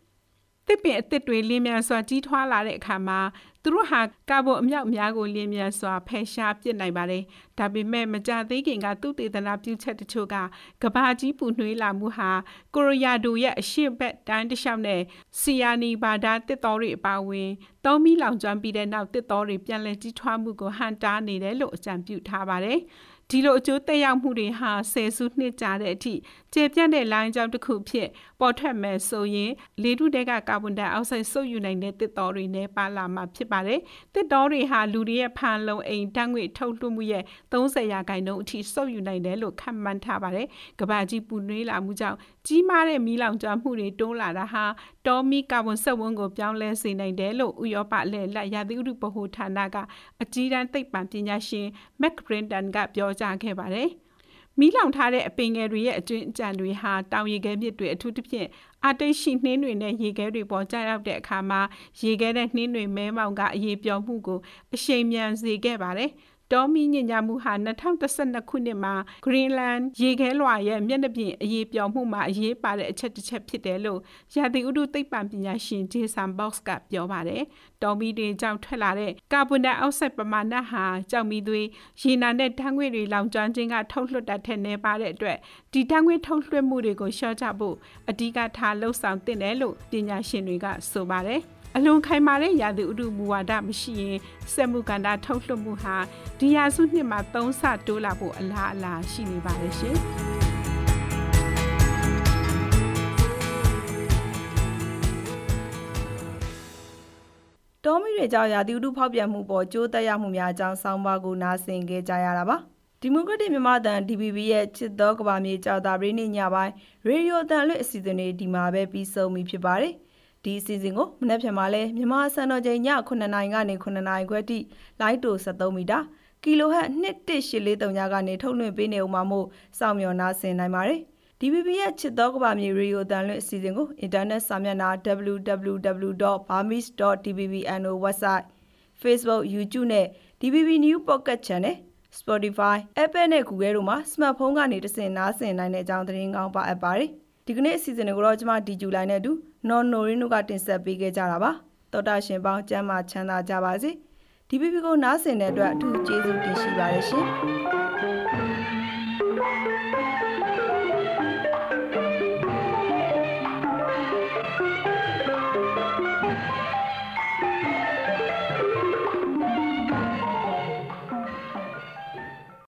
တစ်ပင်အသစ်တွေလင်းမြန်စွာကြီးထွားလာတဲ့အခါမှာ သူတို့ဟာကာဗွန်အမြောက်အများကိုလင်းမြန်စွာဖယ်ရှားပစ်နိုင်ပါတယ်။ဒါပေမဲ့မကြသေးခင်ကသူတေသနာပြုချက်တချို့ကကဘာကြီးပူနှွေးလာမှုဟာကိုရိုယာဒိုရဲ့အရှေ့ဘက်တန်းတစ်လျှောက်နဲ့ဆီယာနီဘာဒါတစ်တော်တွေအပါအဝင်တောမီလောင်ကျွမ်းပြီးတဲ့နောက်တစ်တော်တွေပြန်လည်ကြီးထွားမှုကိုဟန်တားနေတယ်လို့အကြံပြုထားပါတယ်။ဒီလိုအကျိုးသက်ရောက်မှုတွေဟာဆယ်စုနှစ်ကြာတဲ့အထိကျေပြန့်တဲ့လိုင်းကြောင်းတစ်ခုဖြစ်ပေါ်ထွက်မယ်ဆိုရင်လေထုတဲကကာဗွန်ဒိုင်အောက်ဆိုက်စုပ်ယူနိုင်တဲ့တစ်တော်တွေနဲ့ပါလာမှာဖြစ်ပါတယ်။တစ်တော်တွေဟာလူတွေရဲ့ဖန်လုံအိမ်ဓာတ်ငွေထုတ်လွှတ်မှုရဲ့30ရာခိုင်နှုန်းအထိစုပ်ယူနိုင်တယ်လို့ခန့်မှန်းထားပါတယ်။ကမ္ဘာကြီးပူနွေးလာမှုကြောင့်ကြီးမားတဲ့မီးလောင်ကျွမ်းမှုတွေတိုးလာတာဟာတောမီကာဗွန်ဆက်ဝန်းကိုပြောင်းလဲစေနိုင်တယ်လို့ဥရောပလက်လက်ရာသီဥတုဗဟိုဌာနကအကြီးတန်းသိပ္ပံပညာရှင်မက်ဂရင်တန်ကပြောကြားခဲ့ပါတယ်။ မီးလောင်ထားတဲ့အပင်ငယ်တွေရဲ့အတွင်းအကြံတွေဟာတောင်ရေခဲမြစ်တွေအထူးသဖြင့်အတိတ်ရှိနှင်းတွေနဲ့ရေခဲတွေပေါ်ကျရောက်တဲ့အခါမှာရေခဲတဲ့နှင်းတွေမဲမောင်ကအရေးပြောမှုကိုအရှိန်မြန်စေခဲ့ပါတယ်။ တောမီညညာမှုဟာ2012ခုနှစ်မှာ Greenland ရေခဲလွှာရဲ့မျက်နှာပြင်အရေးပြောင်းမှုမှာအရေးပါတဲ့အချက်တစ်ချက်ဖြစ်တယ်လို့ရာသီဥတုသိပ္ပံပညာရှင် Jason Box ကပြောပါတယ်။တောမီတွေကြောင့်ထွက်လာတဲ့ကာဗွန်ဒိုင်အောက်ဆိုက်ပမာဏဟာကြောက်မီသွေးရေနာနဲ့ဓာတ်ငွေတွေလောင်ကျွမ်းခြင်းကထုတ်လွှတ်တာထက်နည်းပါတဲ့အတွက်ဒီဓာတ်ငွေထုတ်လွှတ်မှုတွေကိုရှော့ချဖို့အဓိကထားလှုံ့ဆော်သင့်တယ်လို့ပညာရှင်တွေကဆိုပါတယ်။ အလွန်ခိုင်မာတဲ့ရာသီဥတုမူဝါဒမရှိရင်စက်မှုကဏ္ဍထုတ်လွှတ်မှုဟာဒီရာစုနှစ်မှာ၃ဆတိုးလာဖို့အလားအလာရှိနေပါတယ်ရှင်။တောမီတွေကြောင့်ရာသီဥတုဖောက်ပြန်မှုပေါ်ကျိုးသက်ရောက်မှုများအကြောင်းဆောင်းပါးကိုနားဆင်ခဲ့ကြရတာပါဒီမိုကရက်တစ်မြန်မာတန် DPP ရဲ့ချစ်သောကဘာမြေကြောက်တာပြည်နေ့ညပိုင်းရေဒီယိုတန်လွတ်အစီအစဉ်တွေဒီမှာပဲပြီးဆုံးပြီဖြစ်ပါတယ်။ ဒီအစီအစဉ်ကိုမနေ့ဖြန်မှာလဲမြန်မာစံတော်ချိန်ည9နာရီကနေ9နာရီခွဲထိလိုင်းတို73မီတာကီလိုဟတ်2183ညကနေထုတ်လွှင့်ပေးနေဦးမှာမို့စောင့်မျှော်နားဆင်နိုင်ပါတယ်။ DBB ရဲ့ချစ်သောကဘာမြေရေဒီယိုတန်လွှင့်အစီအစဉ်ကိုအင်တာနက်စာမျက်နှာ www.burmese.dbbno website Facebook YouTube နဲ့ DBB New Pocket Channel Spotify Apple နဲ့ Google တို့မှာ smartphone ကနေတဆင့်နားဆင်နိုင်တဲ့အကြောင်းသတင်းကောင်းပါအပ်ပါတယ်။ဒီကနေ့အစီအစဉ်တွေကိုတော့ကျွန်မဒီဂျူလိုင်းနဲ့အတူ နော်နိုရင်းတို့ကတင်ဆက်ပေးခဲ့ကြတာပါတော်တာရှင်ပေါင်းကျမ်းမာချမ်းသာကြပါစေဒီပီပီကိုနားဆင်တဲ့အတွက်အထူးကျေးဇူးတင်ရှိပါတယ်ရှင်